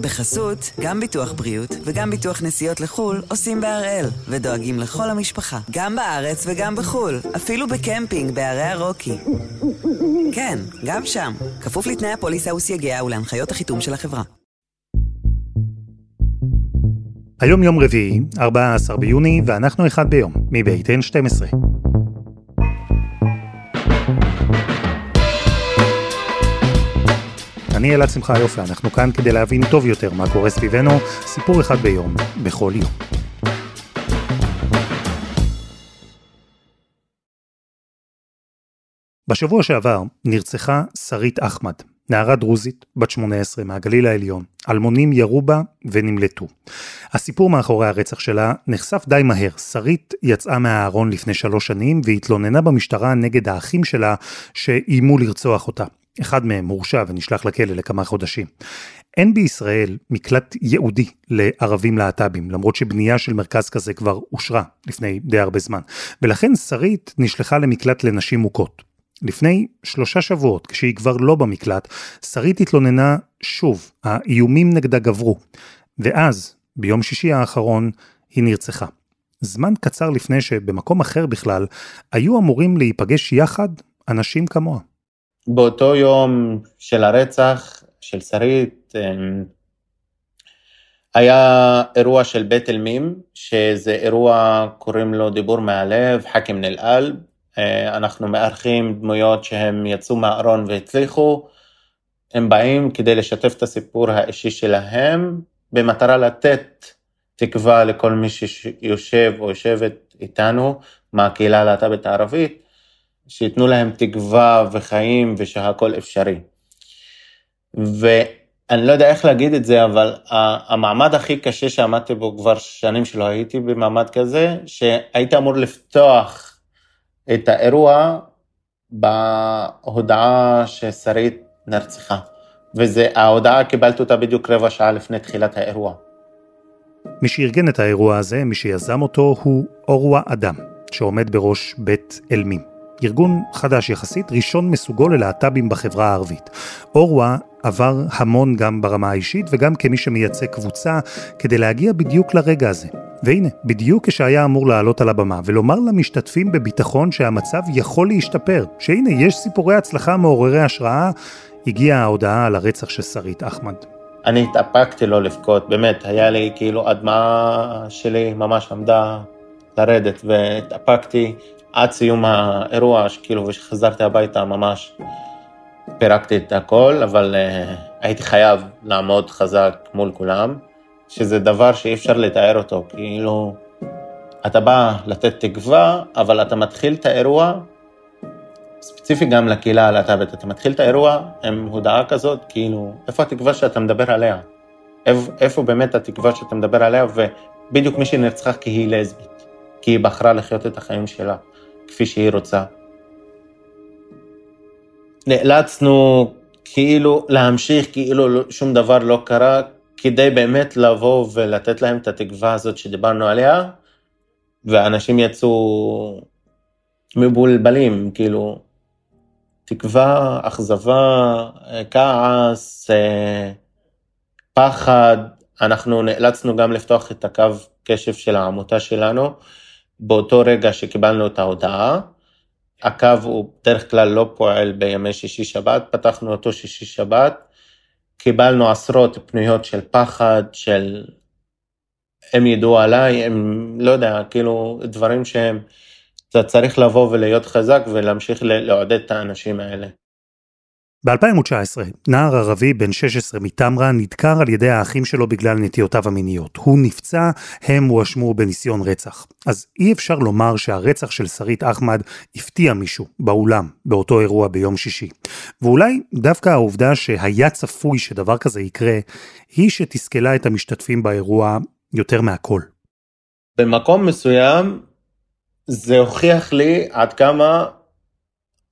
בחסות, גם ביטוח בריאות וגם ביטוח נסיעות לחו"ל עושים בהראל, ודואגים לכל המשפחה, גם בארץ וגם בחו"ל, אפילו בקמפינג בערי הרוקי. כן, גם שם, כפוף לתנאי הפוליסה וסייגיה ולהנחיות החיתום של החברה. היום יום רביעי, 14 ביוני, ואנחנו אחד ביום, מבית N12. אני אלעד שמחה יופי, אנחנו כאן כדי להבין טוב יותר מה קורה סביבנו, סיפור אחד ביום, בכל יום. בשבוע שעבר נרצחה שרית אחמד, נערה דרוזית, בת 18, מהגליל העליון. אלמונים ירו בה ונמלטו. הסיפור מאחורי הרצח שלה נחשף די מהר. שרית יצאה מהארון לפני שלוש שנים והתלוננה במשטרה נגד האחים שלה שאיימו לרצוח אותה. אחד מהם הורשע ונשלח לכלא לכמה חודשים. אין בישראל מקלט ייעודי לערבים להט"בים, למרות שבנייה של מרכז כזה כבר אושרה לפני די הרבה זמן. ולכן שרית נשלחה למקלט לנשים מוכות. לפני שלושה שבועות, כשהיא כבר לא במקלט, שרית התלוננה שוב, האיומים נגדה גברו. ואז, ביום שישי האחרון, היא נרצחה. זמן קצר לפני שבמקום אחר בכלל, היו אמורים להיפגש יחד אנשים כמוה. באותו יום של הרצח של שרית, אמ, היה אירוע של בית אלמים, שזה אירוע, קוראים לו דיבור מהלב, חאקים נלאל, אה, אנחנו מארחים דמויות שהם יצאו מהארון והצליחו, הם באים כדי לשתף את הסיפור האישי שלהם, במטרה לתת תקווה לכל מי שיושב או יושבת איתנו מהקהילה הלהט"בית הערבית, שייתנו להם תקווה וחיים ושהכול אפשרי. ואני לא יודע איך להגיד את זה, אבל המעמד הכי קשה שעמדתי בו כבר שנים שלא הייתי במעמד כזה, שהייתי אמור לפתוח את האירוע בהודעה ששרית נרצחה. וההודעה קיבלתי אותה בדיוק רבע שעה לפני תחילת האירוע. מי שארגן את האירוע הזה, מי שיזם אותו, הוא אורווה אדם, שעומד בראש בית אלמים. ארגון חדש יחסית, ראשון מסוגו ללהט"בים בחברה הערבית. אורווה עבר המון גם ברמה האישית וגם כמי שמייצג קבוצה כדי להגיע בדיוק לרגע הזה. והנה, בדיוק כשהיה אמור לעלות על הבמה ולומר למשתתפים בביטחון שהמצב יכול להשתפר, שהנה יש סיפורי הצלחה מעוררי השראה, הגיעה ההודעה על הרצח של שרית אחמד. אני התאפקתי לא לבכות, באמת, היה לי כאילו הדמעה שלי ממש עמדה לרדת והתאפקתי עד סיום האירוע, כאילו, וכשחזרתי הביתה ממש פירקתי את הכל, אבל uh, הייתי חייב לעמוד חזק מול כולם, שזה דבר שאי אפשר לתאר אותו, כאילו, אתה בא לתת תקווה, אבל אתה מתחיל את האירוע, ספציפי גם לקהילה הלהט"בית, אתה מתחיל את האירוע עם הודעה כזאת, כאילו, איפה התקווה שאתה מדבר עליה? איפה באמת התקווה שאתה מדבר עליה, ובדיוק מי שנרצחה כי היא לסבית, כי היא בחרה לחיות את החיים שלה. כפי שהיא רוצה. נאלצנו כאילו להמשיך כאילו שום דבר לא קרה, כדי באמת לבוא ולתת להם את התקווה הזאת שדיברנו עליה, ואנשים יצאו מבולבלים, כאילו, תקווה, אכזבה, כעס, אה, פחד. אנחנו נאלצנו גם לפתוח את הקו קשב של העמותה שלנו, באותו רגע שקיבלנו את ההודעה. הקו הוא בדרך כלל לא פועל בימי שישי שבת, פתחנו אותו שישי שבת, קיבלנו עשרות פניות של פחד, של הם ידעו עליי, הם לא יודע, כאילו דברים שהם, אתה צריך לבוא ולהיות חזק ולהמשיך לעודד את האנשים האלה. ב-2019, נער ערבי בן 16 מטמרה נדקר על ידי האחים שלו בגלל נטיותיו המיניות. הוא נפצע, הם הואשמו בניסיון רצח. אז אי אפשר לומר שהרצח של שרית אחמד הפתיע מישהו באולם באותו אירוע ביום שישי. ואולי דווקא העובדה שהיה צפוי שדבר כזה יקרה, היא שתסכלה את המשתתפים באירוע יותר מהכל. במקום מסוים זה הוכיח לי עד כמה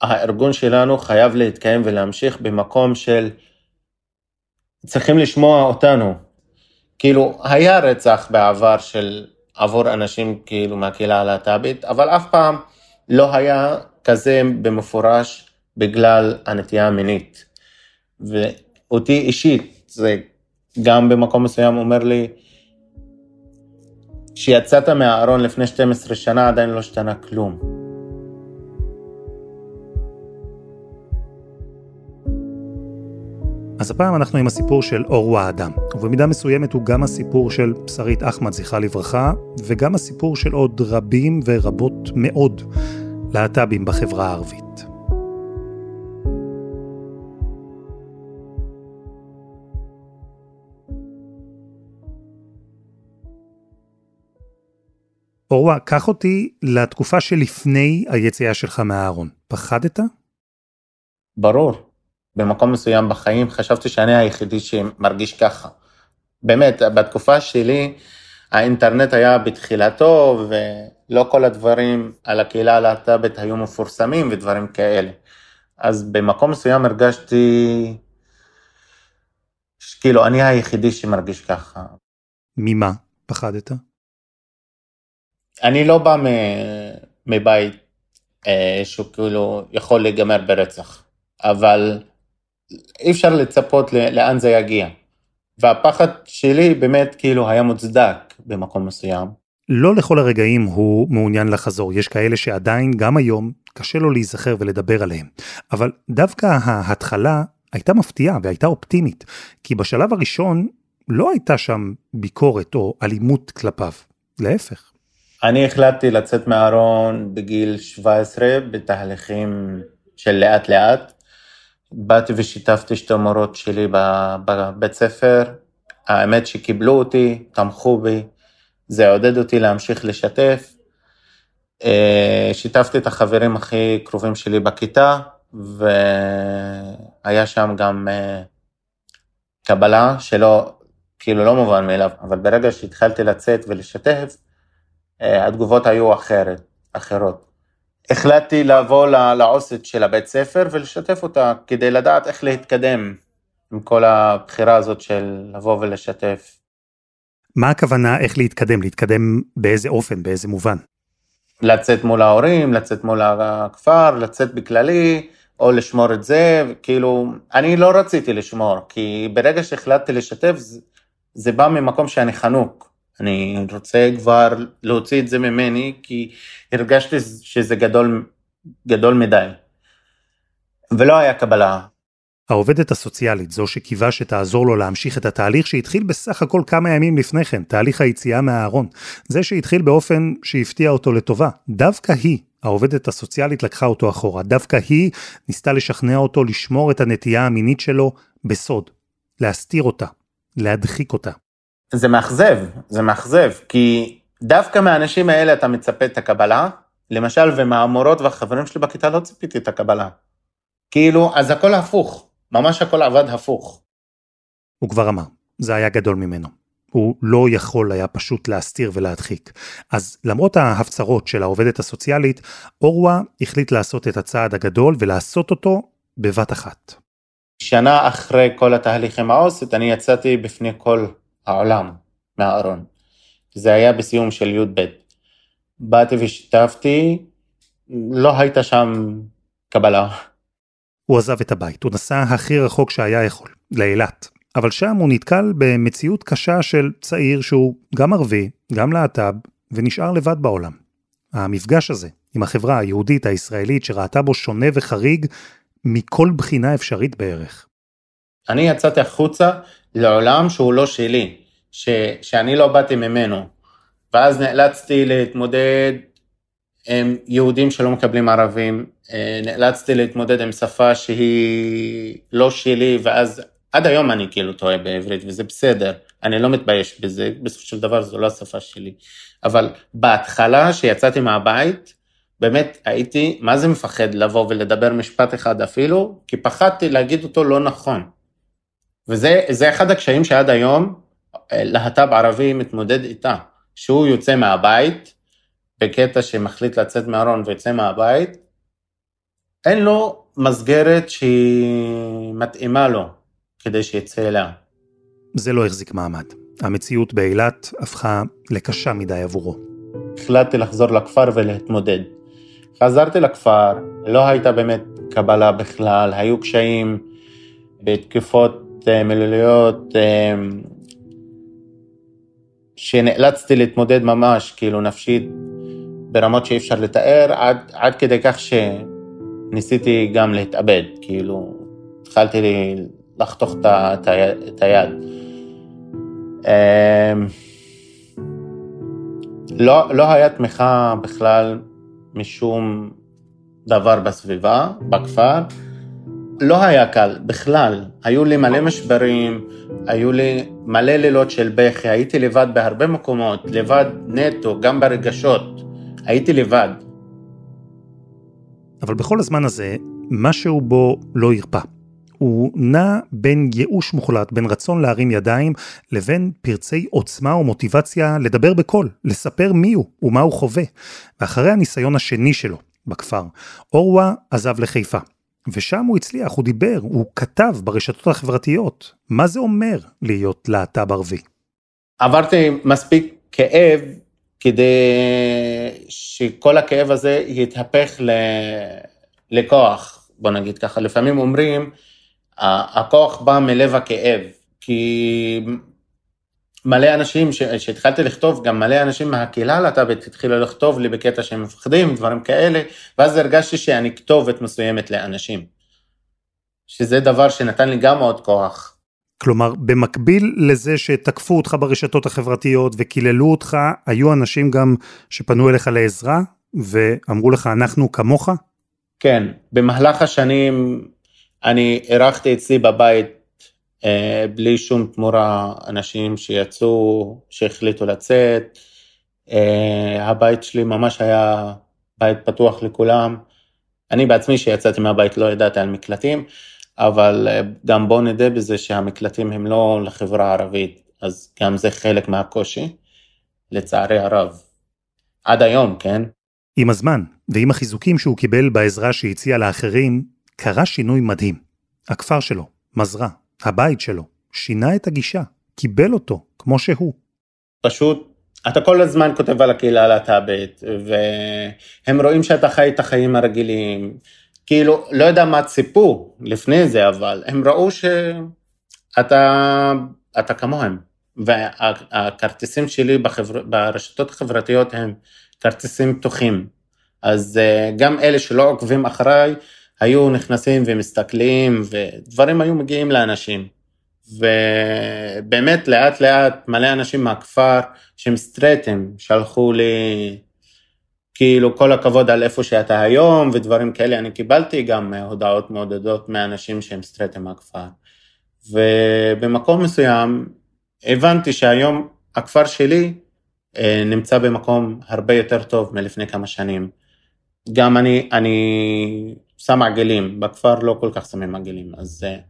הארגון שלנו חייב להתקיים ולהמשיך במקום של צריכים לשמוע אותנו. כאילו, היה רצח בעבר של עבור אנשים כאילו מהקהילה הלהט"בית, אבל אף פעם לא היה כזה במפורש בגלל הנטייה המינית. ואותי אישית זה גם במקום מסוים אומר לי, כשיצאת מהארון לפני 12 שנה עדיין לא השתנה כלום. אז הפעם אנחנו עם הסיפור של אור האדם, ובמידה מסוימת הוא גם הסיפור של שרית אחמד, זכרה לברכה, וגם הסיפור של עוד רבים ורבות מאוד להט"בים בחברה הערבית. אורווה, קח אותי לתקופה שלפני היציאה שלך מהארון. פחדת? ברור. במקום מסוים בחיים חשבתי שאני היחידי שמרגיש ככה. באמת, בתקופה שלי האינטרנט היה בתחילתו ולא כל הדברים על הקהילה הלהט"בית היו מפורסמים ודברים כאלה. אז במקום מסוים הרגשתי כאילו אני היחידי שמרגיש ככה. ממה פחדת? אני לא בא מבית אה, שהוא כאילו יכול להיגמר ברצח, אבל אי אפשר לצפות לאן זה יגיע. והפחד שלי באמת כאילו היה מוצדק במקום מסוים. לא לכל הרגעים הוא מעוניין לחזור, יש כאלה שעדיין, גם היום, קשה לו להיזכר ולדבר עליהם. אבל דווקא ההתחלה הייתה מפתיעה והייתה אופטימית, כי בשלב הראשון לא הייתה שם ביקורת או אלימות כלפיו, להפך. אני החלטתי לצאת מהארון בגיל 17 בתהליכים של לאט לאט. באתי ושיתפתי שתי מורות שלי בבית ספר, האמת שקיבלו אותי, תמכו בי, זה עודד אותי להמשיך לשתף. אה, שיתפתי את החברים הכי קרובים שלי בכיתה, והיה שם גם אה, קבלה שלא, כאילו לא מובן מאליו, אבל ברגע שהתחלתי לצאת ולשתף, אה, התגובות היו אחרת, אחרות. החלטתי לבוא לעו"סית של הבית ספר ולשתף אותה כדי לדעת איך להתקדם עם כל הבחירה הזאת של לבוא ולשתף. מה הכוונה איך להתקדם? להתקדם באיזה אופן, באיזה מובן? לצאת מול ההורים, לצאת מול הכפר, לצאת בכללי, או לשמור את זה, כאילו, אני לא רציתי לשמור, כי ברגע שהחלטתי לשתף, זה, זה בא ממקום שאני חנוק. אני רוצה כבר להוציא את זה ממני, כי הרגשתי שזה גדול, גדול מדי. ולא היה קבלה. העובדת הסוציאלית, זו שקיווה שתעזור לו להמשיך את התהליך שהתחיל בסך הכל כמה ימים לפני כן, תהליך היציאה מהארון. זה שהתחיל באופן שהפתיע אותו לטובה. דווקא היא, העובדת הסוציאלית לקחה אותו אחורה. דווקא היא ניסתה לשכנע אותו לשמור את הנטייה המינית שלו בסוד. להסתיר אותה. להדחיק אותה. זה מאכזב, זה מאכזב, כי דווקא מהאנשים האלה אתה מצפה את הקבלה, למשל, ומהמורות והחברים שלי בכיתה לא ציפיתי את הקבלה. כאילו, אז הכל הפוך, ממש הכל עבד הפוך. הוא כבר אמר, זה היה גדול ממנו. הוא לא יכול היה פשוט להסתיר ולהדחיק. אז למרות ההפצרות של העובדת הסוציאלית, אורווה החליט לעשות את הצעד הגדול ולעשות אותו בבת אחת. שנה אחרי כל התהליך עם העו"סית, אני יצאתי בפני כל העולם מהארון. זה היה בסיום של י"ב. באתי ושיתפתי, לא הייתה שם קבלה. הוא עזב את הבית, הוא נסע הכי רחוק שהיה יכול, לאילת. אבל שם הוא נתקל במציאות קשה של צעיר שהוא גם ערבי, גם להט"ב, ונשאר לבד בעולם. המפגש הזה עם החברה היהודית הישראלית שראתה בו שונה וחריג מכל בחינה אפשרית בערך. אני יצאתי החוצה לעולם שהוא לא שלי, ש, שאני לא באתי ממנו. ואז נאלצתי להתמודד עם יהודים שלא מקבלים ערבים, אה, נאלצתי להתמודד עם שפה שהיא לא שלי, ואז עד היום אני כאילו טועה בעברית, וזה בסדר, אני לא מתבייש בזה, בסופו של דבר זו לא השפה שלי. אבל בהתחלה, שיצאתי מהבית, באמת הייתי, מה זה מפחד לבוא ולדבר משפט אחד אפילו, כי פחדתי להגיד אותו לא נכון. וזה אחד הקשיים שעד היום להט"ב ערבי מתמודד איתה, שהוא יוצא מהבית, בקטע שמחליט לצאת מהארון ויוצא מהבית, אין לו מסגרת שהיא מתאימה לו כדי שיצא אליה. זה לא החזיק מעמד. המציאות באילת הפכה לקשה מדי עבורו. החלטתי לחזור לכפר ולהתמודד. חזרתי לכפר, לא הייתה באמת קבלה בכלל, היו קשיים בתקופות אה, מילוליות אה, שנאלצתי להתמודד ממש, כאילו נפשית, ברמות שאי אפשר לתאר, עד, עד כדי כך שניסיתי גם להתאבד, כאילו, התחלתי לי לחתוך את היד. לא, לא היה תמיכה בכלל משום דבר בסביבה, בכפר. לא היה קל, בכלל. היו לי מלא משברים, היו לי מלא לילות של בכי, הייתי לבד בהרבה מקומות, לבד נטו, גם ברגשות. הייתי לבד. אבל בכל הזמן הזה, משהו בו לא הרפא. הוא נע בין ייאוש מוחלט, בין רצון להרים ידיים, לבין פרצי עוצמה ומוטיבציה לדבר בקול, לספר מי הוא ומה הוא חווה. ואחרי הניסיון השני שלו, בכפר, אורווה עזב לחיפה. ושם הוא הצליח, הוא דיבר, הוא כתב ברשתות החברתיות. מה זה אומר להיות להט"ב ערבי? עברתי מספיק כאב כדי שכל הכאב הזה יתהפך ל... לכוח, בוא נגיד ככה. לפעמים אומרים, הכוח בא מלב הכאב, כי מלא אנשים, כשהתחלתי לכתוב, גם מלא אנשים מהקהילה הלהט"בית התחילו לכתוב לי בקטע שהם מפחדים, דברים כאלה, ואז הרגשתי שאני כתובת מסוימת לאנשים. שזה דבר שנתן לי גם עוד כוח. כלומר, במקביל לזה שתקפו אותך ברשתות החברתיות וקיללו אותך, היו אנשים גם שפנו אליך לעזרה ואמרו לך, אנחנו כמוך? כן, במהלך השנים אני אירחתי אצלי בבית בלי שום תמורה אנשים שיצאו, שהחליטו לצאת. אה, הבית שלי ממש היה בית פתוח לכולם. אני בעצמי שיצאתי מהבית לא ידעתי על מקלטים, אבל אה, גם בואו נדע בזה שהמקלטים הם לא לחברה הערבית, אז גם זה חלק מהקושי, לצערי הרב. עד היום, כן? עם הזמן, ועם החיזוקים שהוא קיבל בעזרה שהציע לאחרים, קרה שינוי מדהים. הכפר שלו, מזרע, הבית שלו, שינה את הגישה, קיבל אותו כמו שהוא. פשוט, אתה כל הזמן כותב על הקהילה הלהט"בית, והם רואים שאתה חי את החיים הרגילים. כאילו, לא יודע מה ציפו לפני זה, אבל הם ראו שאתה אתה כמוהם. והכרטיסים שלי בחבר... ברשתות החברתיות הם כרטיסים פתוחים. אז אה, גם אלה שלא עוקבים אחריי, היו נכנסים ומסתכלים, ודברים היו מגיעים לאנשים. ובאמת לאט לאט מלא אנשים מהכפר שהם סטרייטים שלחו לי כאילו כל הכבוד על איפה שאתה היום ודברים כאלה, אני קיבלתי גם הודעות מעודדות מאנשים שהם סטרייטים מהכפר. ובמקום מסוים הבנתי שהיום הכפר שלי אה, נמצא במקום הרבה יותר טוב מלפני כמה שנים. גם אני, אני שם עגלים, בכפר לא כל כך שמים עגלים, אז uh,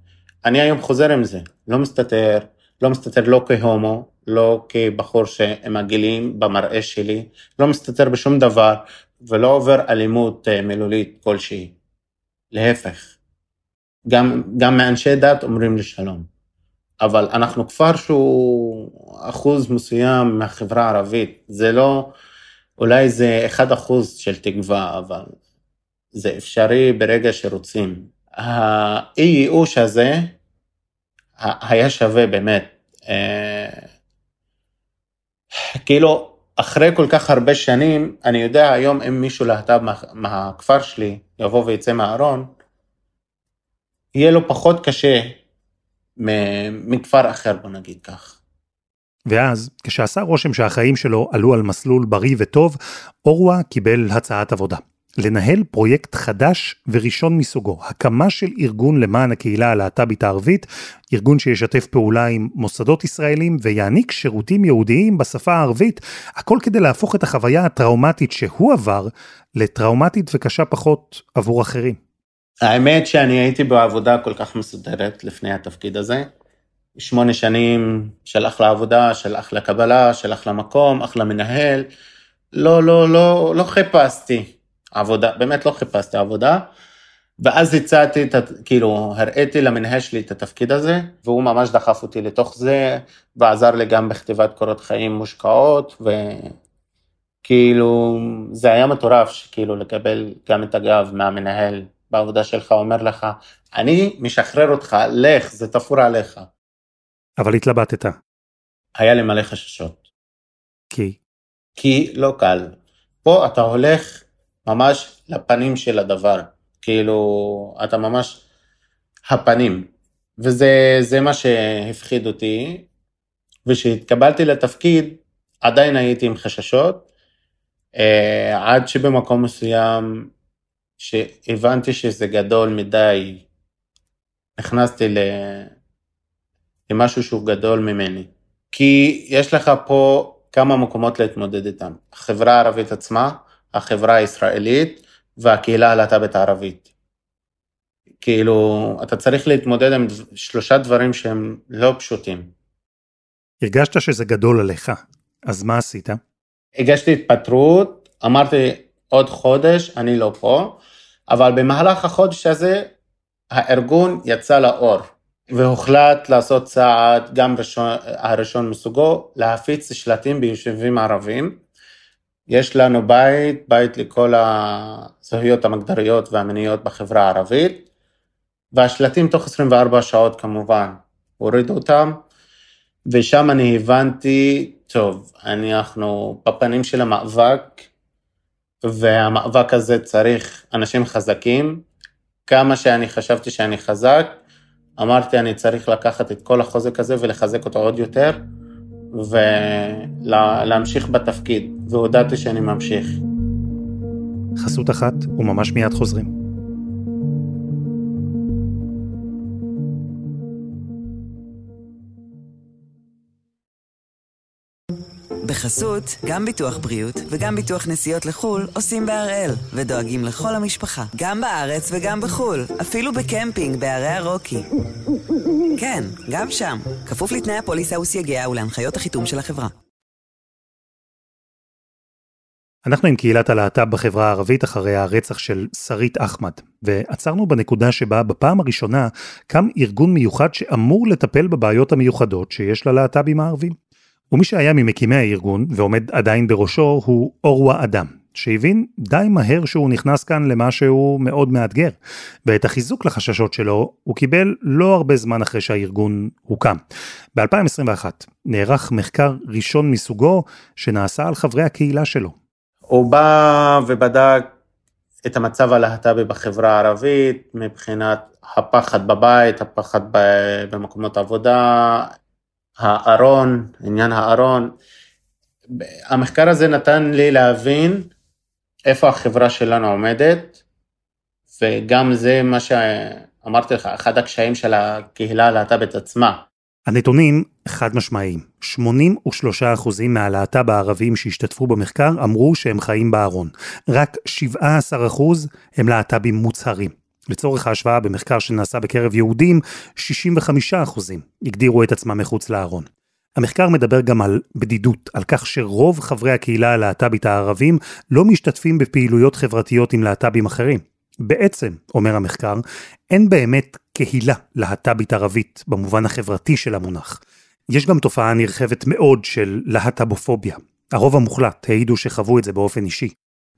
אני היום חוזר עם זה, לא מסתתר, לא מסתתר לא כהומו, לא כבחור שהם עגלים במראה שלי, לא מסתתר בשום דבר, ולא עובר אלימות uh, מילולית כלשהי. להפך, גם, גם מאנשי דת אומרים לי שלום. אבל אנחנו כפר שהוא אחוז מסוים מהחברה הערבית, זה לא, אולי זה אחד אחוז של תקווה, אבל זה אפשרי ברגע שרוצים. האי ייאוש הזה היה שווה באמת. אה, כאילו, אחרי כל כך הרבה שנים, אני יודע היום אם מישהו להט"ב מה, מהכפר שלי יבוא ויצא מהארון, יהיה לו פחות קשה מכפר אחר, בוא נגיד כך. ואז, כשעשה רושם שהחיים שלו עלו על מסלול בריא וטוב, אורווה קיבל הצעת עבודה. לנהל פרויקט חדש וראשון מסוגו, הקמה של ארגון למען הקהילה הלהט"בית הערבית, ארגון שישתף פעולה עם מוסדות ישראלים ויעניק שירותים יהודיים בשפה הערבית, הכל כדי להפוך את החוויה הטראומטית שהוא עבר לטראומטית וקשה פחות עבור אחרים. האמת שאני הייתי בעבודה כל כך מסודרת לפני התפקיד הזה. שמונה שנים של אחלה עבודה, של אחלה קבלה, של אחלה מקום, אחלה מנהל. לא, לא, לא, לא חיפשתי עבודה, באמת לא חיפשתי עבודה. ואז הצעתי, כאילו, הראיתי למנהל שלי את התפקיד הזה, והוא ממש דחף אותי לתוך זה, ועזר לי גם בכתיבת קורות חיים מושקעות, וכאילו, זה היה מטורף, כאילו, לקבל גם את הגב מהמנהל בעבודה שלך, אומר לך, אני משחרר אותך, לך, זה תפור עליך. אבל התלבטת. היה לי מלא חששות. כי? כי לא קל. פה אתה הולך ממש לפנים של הדבר. כאילו, אתה ממש הפנים. וזה מה שהפחיד אותי. וכשהתקבלתי לתפקיד, עדיין הייתי עם חששות, אה, עד שבמקום מסוים, שהבנתי שזה גדול מדי, נכנסתי למשהו שהוא גדול ממני. כי יש לך פה כמה מקומות להתמודד איתם. החברה הערבית עצמה, החברה הישראלית והקהילה הלהט"בית הערבית. כאילו, אתה צריך להתמודד עם שלושה דברים שהם לא פשוטים. הרגשת שזה גדול עליך, אז מה עשית? הגשתי התפטרות, אמרתי עוד חודש, אני לא פה, אבל במהלך החודש הזה הארגון יצא לאור, והוחלט לעשות צעד, גם ראשון, הראשון מסוגו, להפיץ שלטים ביישובים ערבים. יש לנו בית, בית לכל הזהויות המגדריות והמיניות בחברה הערבית, והשלטים תוך 24 שעות כמובן, הורידו אותם, ושם אני הבנתי, טוב, אנחנו בפנים של המאבק, והמאבק הזה צריך אנשים חזקים. כמה שאני חשבתי שאני חזק, אמרתי אני צריך לקחת את כל החוזק הזה ולחזק אותו עוד יותר, ולהמשיך בתפקיד, והודעתי שאני ממשיך. חסות אחת, וממש מיד חוזרים. בחסות, גם ביטוח בריאות וגם ביטוח נסיעות לחו"ל עושים בהראל, ודואגים לכל המשפחה, גם בארץ וגם בחו"ל, אפילו בקמפינג בערי הרוקי. כן, גם שם, כפוף לתנאי הפוליסה וסייגיה ולהנחיות החיתום של החברה. אנחנו עם קהילת הלהט"ב בחברה הערבית אחרי הרצח של שרית אחמד, ועצרנו בנקודה שבה בפעם הראשונה קם ארגון מיוחד שאמור לטפל בבעיות המיוחדות שיש ללהט"בים הערבים. ומי שהיה ממקימי הארגון, ועומד עדיין בראשו, הוא אורווה אדם, שהבין די מהר שהוא נכנס כאן למשהו מאוד מאתגר. ואת החיזוק לחששות שלו הוא קיבל לא הרבה זמן אחרי שהארגון הוקם. ב-2021 נערך מחקר ראשון מסוגו שנעשה על חברי הקהילה שלו. הוא בא ובדק את המצב הלהט"בי בחברה הערבית מבחינת הפחד בבית, הפחד במקומות עבודה, הארון, עניין הארון. המחקר הזה נתן לי להבין איפה החברה שלנו עומדת, וגם זה מה שאמרתי לך, אחד הקשיים של הקהילה הלהט"בית עצמה. הנתונים חד משמעיים. 83% מהלהט"ב הערבים שהשתתפו במחקר אמרו שהם חיים בארון. רק 17% הם להט"בים מוצהרים. לצורך ההשוואה במחקר שנעשה בקרב יהודים, 65 הגדירו את עצמם מחוץ לארון. המחקר מדבר גם על בדידות, על כך שרוב חברי הקהילה הלהט"בית הערבים לא משתתפים בפעילויות חברתיות עם להט"בים אחרים. בעצם, אומר המחקר, אין באמת קהילה להט"בית ערבית במובן החברתי של המונח. יש גם תופעה נרחבת מאוד של להט"בופוביה. הרוב המוחלט העידו שחוו את זה באופן אישי.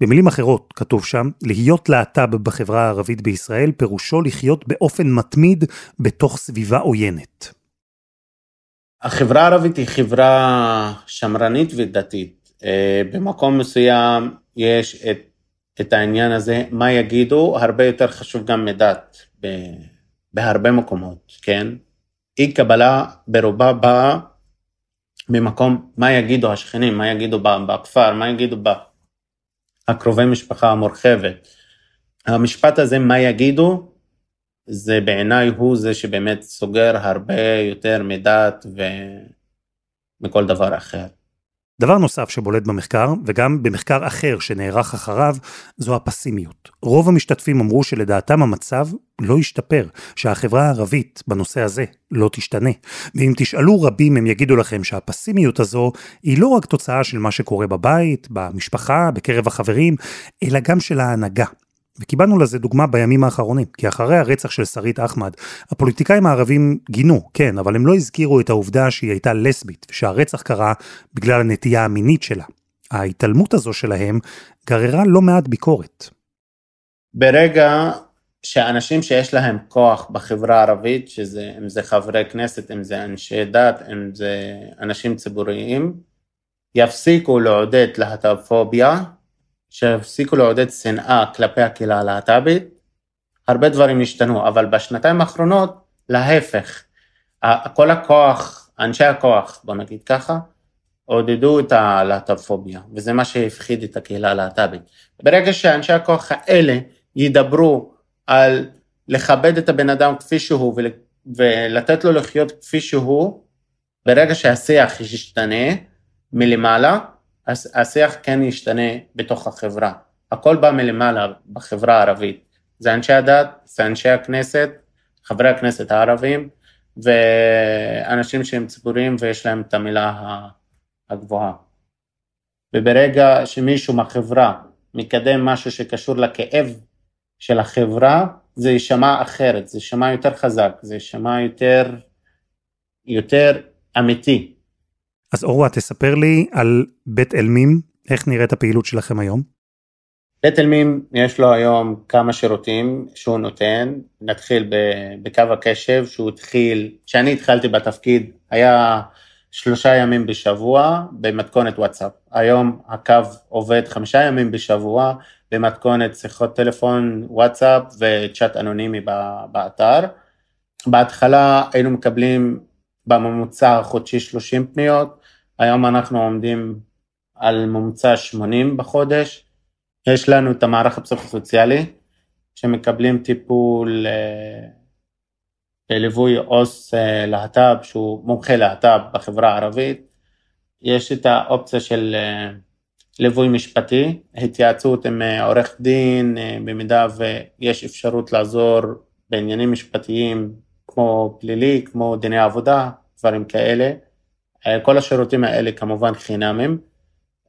במילים אחרות, כתוב שם, להיות להט"ב בחברה הערבית בישראל פירושו לחיות באופן מתמיד בתוך סביבה עוינת. החברה הערבית היא חברה שמרנית ודתית. אה, במקום מסוים יש את, את העניין הזה, מה יגידו, הרבה יותר חשוב גם מדת, בהרבה מקומות, כן? אי קבלה ברובה באה ממקום, מה יגידו השכנים, מה יגידו בכפר, מה יגידו ב... הקרובי משפחה המורחבת. המשפט הזה, מה יגידו, זה בעיניי הוא זה שבאמת סוגר הרבה יותר מדת ומכל דבר אחר. דבר נוסף שבולט במחקר, וגם במחקר אחר שנערך אחריו, זו הפסימיות. רוב המשתתפים אמרו שלדעתם המצב לא ישתפר, שהחברה הערבית בנושא הזה לא תשתנה. ואם תשאלו רבים הם יגידו לכם שהפסימיות הזו היא לא רק תוצאה של מה שקורה בבית, במשפחה, בקרב החברים, אלא גם של ההנהגה. וקיבלנו לזה דוגמה בימים האחרונים, כי אחרי הרצח של שרית אחמד, הפוליטיקאים הערבים גינו, כן, אבל הם לא הזכירו את העובדה שהיא הייתה לסבית, ושהרצח קרה בגלל הנטייה המינית שלה. ההתעלמות הזו שלהם גררה לא מעט ביקורת. ברגע שאנשים שיש להם כוח בחברה הערבית, שזה, אם זה חברי כנסת, אם זה אנשי דת, אם זה אנשים ציבוריים, יפסיקו לעודד להט"בפוביה, שיפסיקו לעודד שנאה כלפי הקהילה הלהט"בית, הרבה דברים השתנו, אבל בשנתיים האחרונות, להפך, כל הכוח, אנשי הכוח, בוא נגיד ככה, עודדו את הלהט"בפוביה, וזה מה שהפחיד את הקהילה הלהט"בית. ברגע שאנשי הכוח האלה ידברו על לכבד את הבן אדם כפי שהוא ולתת לו לחיות כפי שהוא, ברגע שהשיח ישתנה מלמעלה, השיח כן ישתנה בתוך החברה. הכל בא מלמעלה בחברה הערבית. זה אנשי הדת, זה אנשי הכנסת, חברי הכנסת הערבים, ואנשים שהם ציבוריים ויש להם את המילה הגבוהה. וברגע שמישהו מהחברה מקדם משהו שקשור לכאב של החברה, זה יישמע אחרת, זה יישמע יותר חזק, זה יישמע יותר, יותר אמיתי. אז אורווה, תספר לי על בית אלמים, איך נראית הפעילות שלכם היום? בית אלמים יש לו היום כמה שירותים שהוא נותן, נתחיל בקו הקשב שהוא התחיל, כשאני התחלתי בתפקיד היה שלושה ימים בשבוע במתכונת וואטסאפ, היום הקו עובד חמישה ימים בשבוע במתכונת שיחות טלפון, וואטסאפ וצ'אט אנונימי באתר. בהתחלה היינו מקבלים בממוצע החודשי 30 פניות, היום אנחנו עומדים על ממוצע 80 בחודש. יש לנו את המערך הפסיכוסוציאלי, שמקבלים טיפול אה, עו"ס אה, להט"ב, שהוא מומחה להט"ב בחברה הערבית. יש את האופציה של אה, ליווי משפטי, התייעצות עם עורך דין, במידה ויש אפשרות לעזור בעניינים משפטיים כמו פלילי, כמו דיני עבודה, דברים כאלה. כל השירותים האלה כמובן חינמים.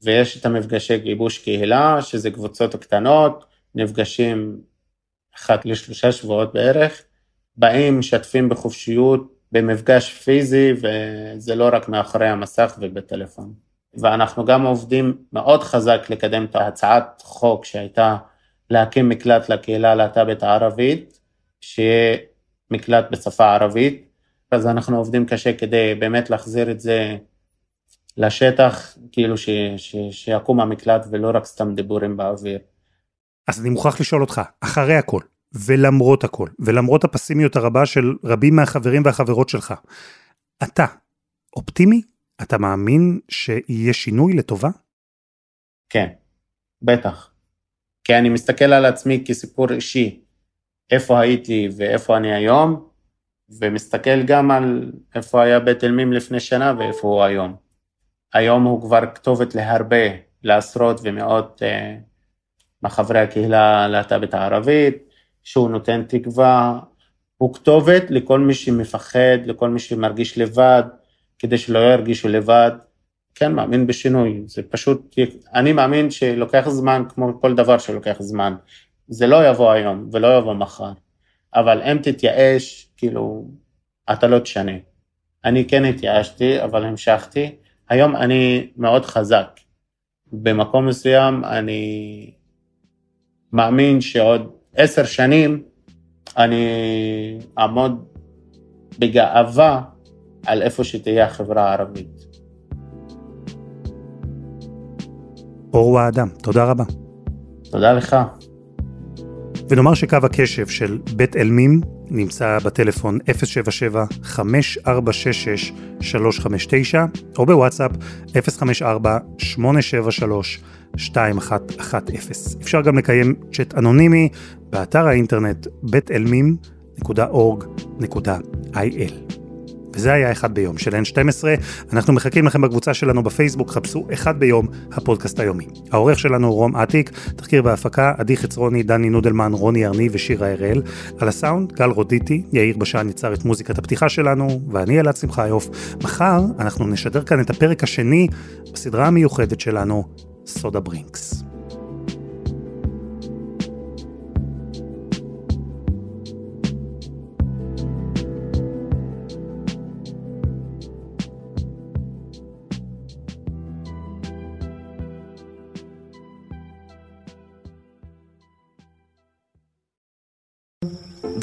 ויש את המפגשי גיבוש קהילה, שזה קבוצות קטנות, נפגשים אחת לשלושה שבועות בערך, באים, משתפים בחופשיות, במפגש פיזי, וזה לא רק מאחורי המסך ובטלפון. ואנחנו גם עובדים מאוד חזק לקדם את הצעת חוק שהייתה להקים מקלט לקהילה הלהט"בית הערבית, שיהיה מקלט בשפה הערבית, אז אנחנו עובדים קשה כדי באמת להחזיר את זה לשטח, כאילו ש, ש, שיקום המקלט ולא רק סתם דיבורים באוויר. אז אני מוכרח לשאול אותך, אחרי הכל, ולמרות הכל, ולמרות הפסימיות הרבה של רבים מהחברים והחברות שלך, אתה אופטימי? אתה מאמין שיהיה שינוי לטובה? כן, בטח. כי אני מסתכל על עצמי כסיפור אישי, איפה הייתי ואיפה אני היום, ומסתכל גם על איפה היה בית אלמים לפני שנה ואיפה הוא היום. היום הוא כבר כתובת להרבה, לעשרות ומאות אה, מחברי הקהילה הלהט"בית הערבית, שהוא נותן תקווה, הוא כתובת לכל מי שמפחד, לכל מי שמרגיש לבד, כדי שלא ירגישו לבד. כן, מאמין בשינוי, זה פשוט, אני מאמין שלוקח זמן כמו כל דבר שלוקח זמן. זה לא יבוא היום ולא יבוא מחר, אבל אם תתייאש, כאילו, אתה לא תשנה. אני כן התייאשתי, אבל המשכתי, היום אני מאוד חזק. במקום מסוים אני מאמין שעוד עשר שנים אני אעמוד בגאווה על איפה שתהיה החברה הערבית. אור האדם, תודה רבה. תודה לך. ונאמר שקו הקשב של בית אלמים נמצא בטלפון 077-5466-359 או בוואטסאפ 054-873-2110. אפשר גם לקיים צ'אט אנונימי באתר האינטרנט בית אלמים.org.il. וזה היה אחד ביום של N12. אנחנו מחכים לכם בקבוצה שלנו בפייסבוק, חפשו אחד ביום, הפודקאסט היומי. העורך שלנו הוא רום אטיק, תחקיר בהפקה, עדי חצרוני, דני נודלמן, רוני ארני ושירה הראל. על הסאונד, גל רודיטי, יאיר בשן יצר את מוזיקת הפתיחה שלנו, ואני אלעד שמחיוף. מחר אנחנו נשדר כאן את הפרק השני בסדרה המיוחדת שלנו, סודה ברינקס.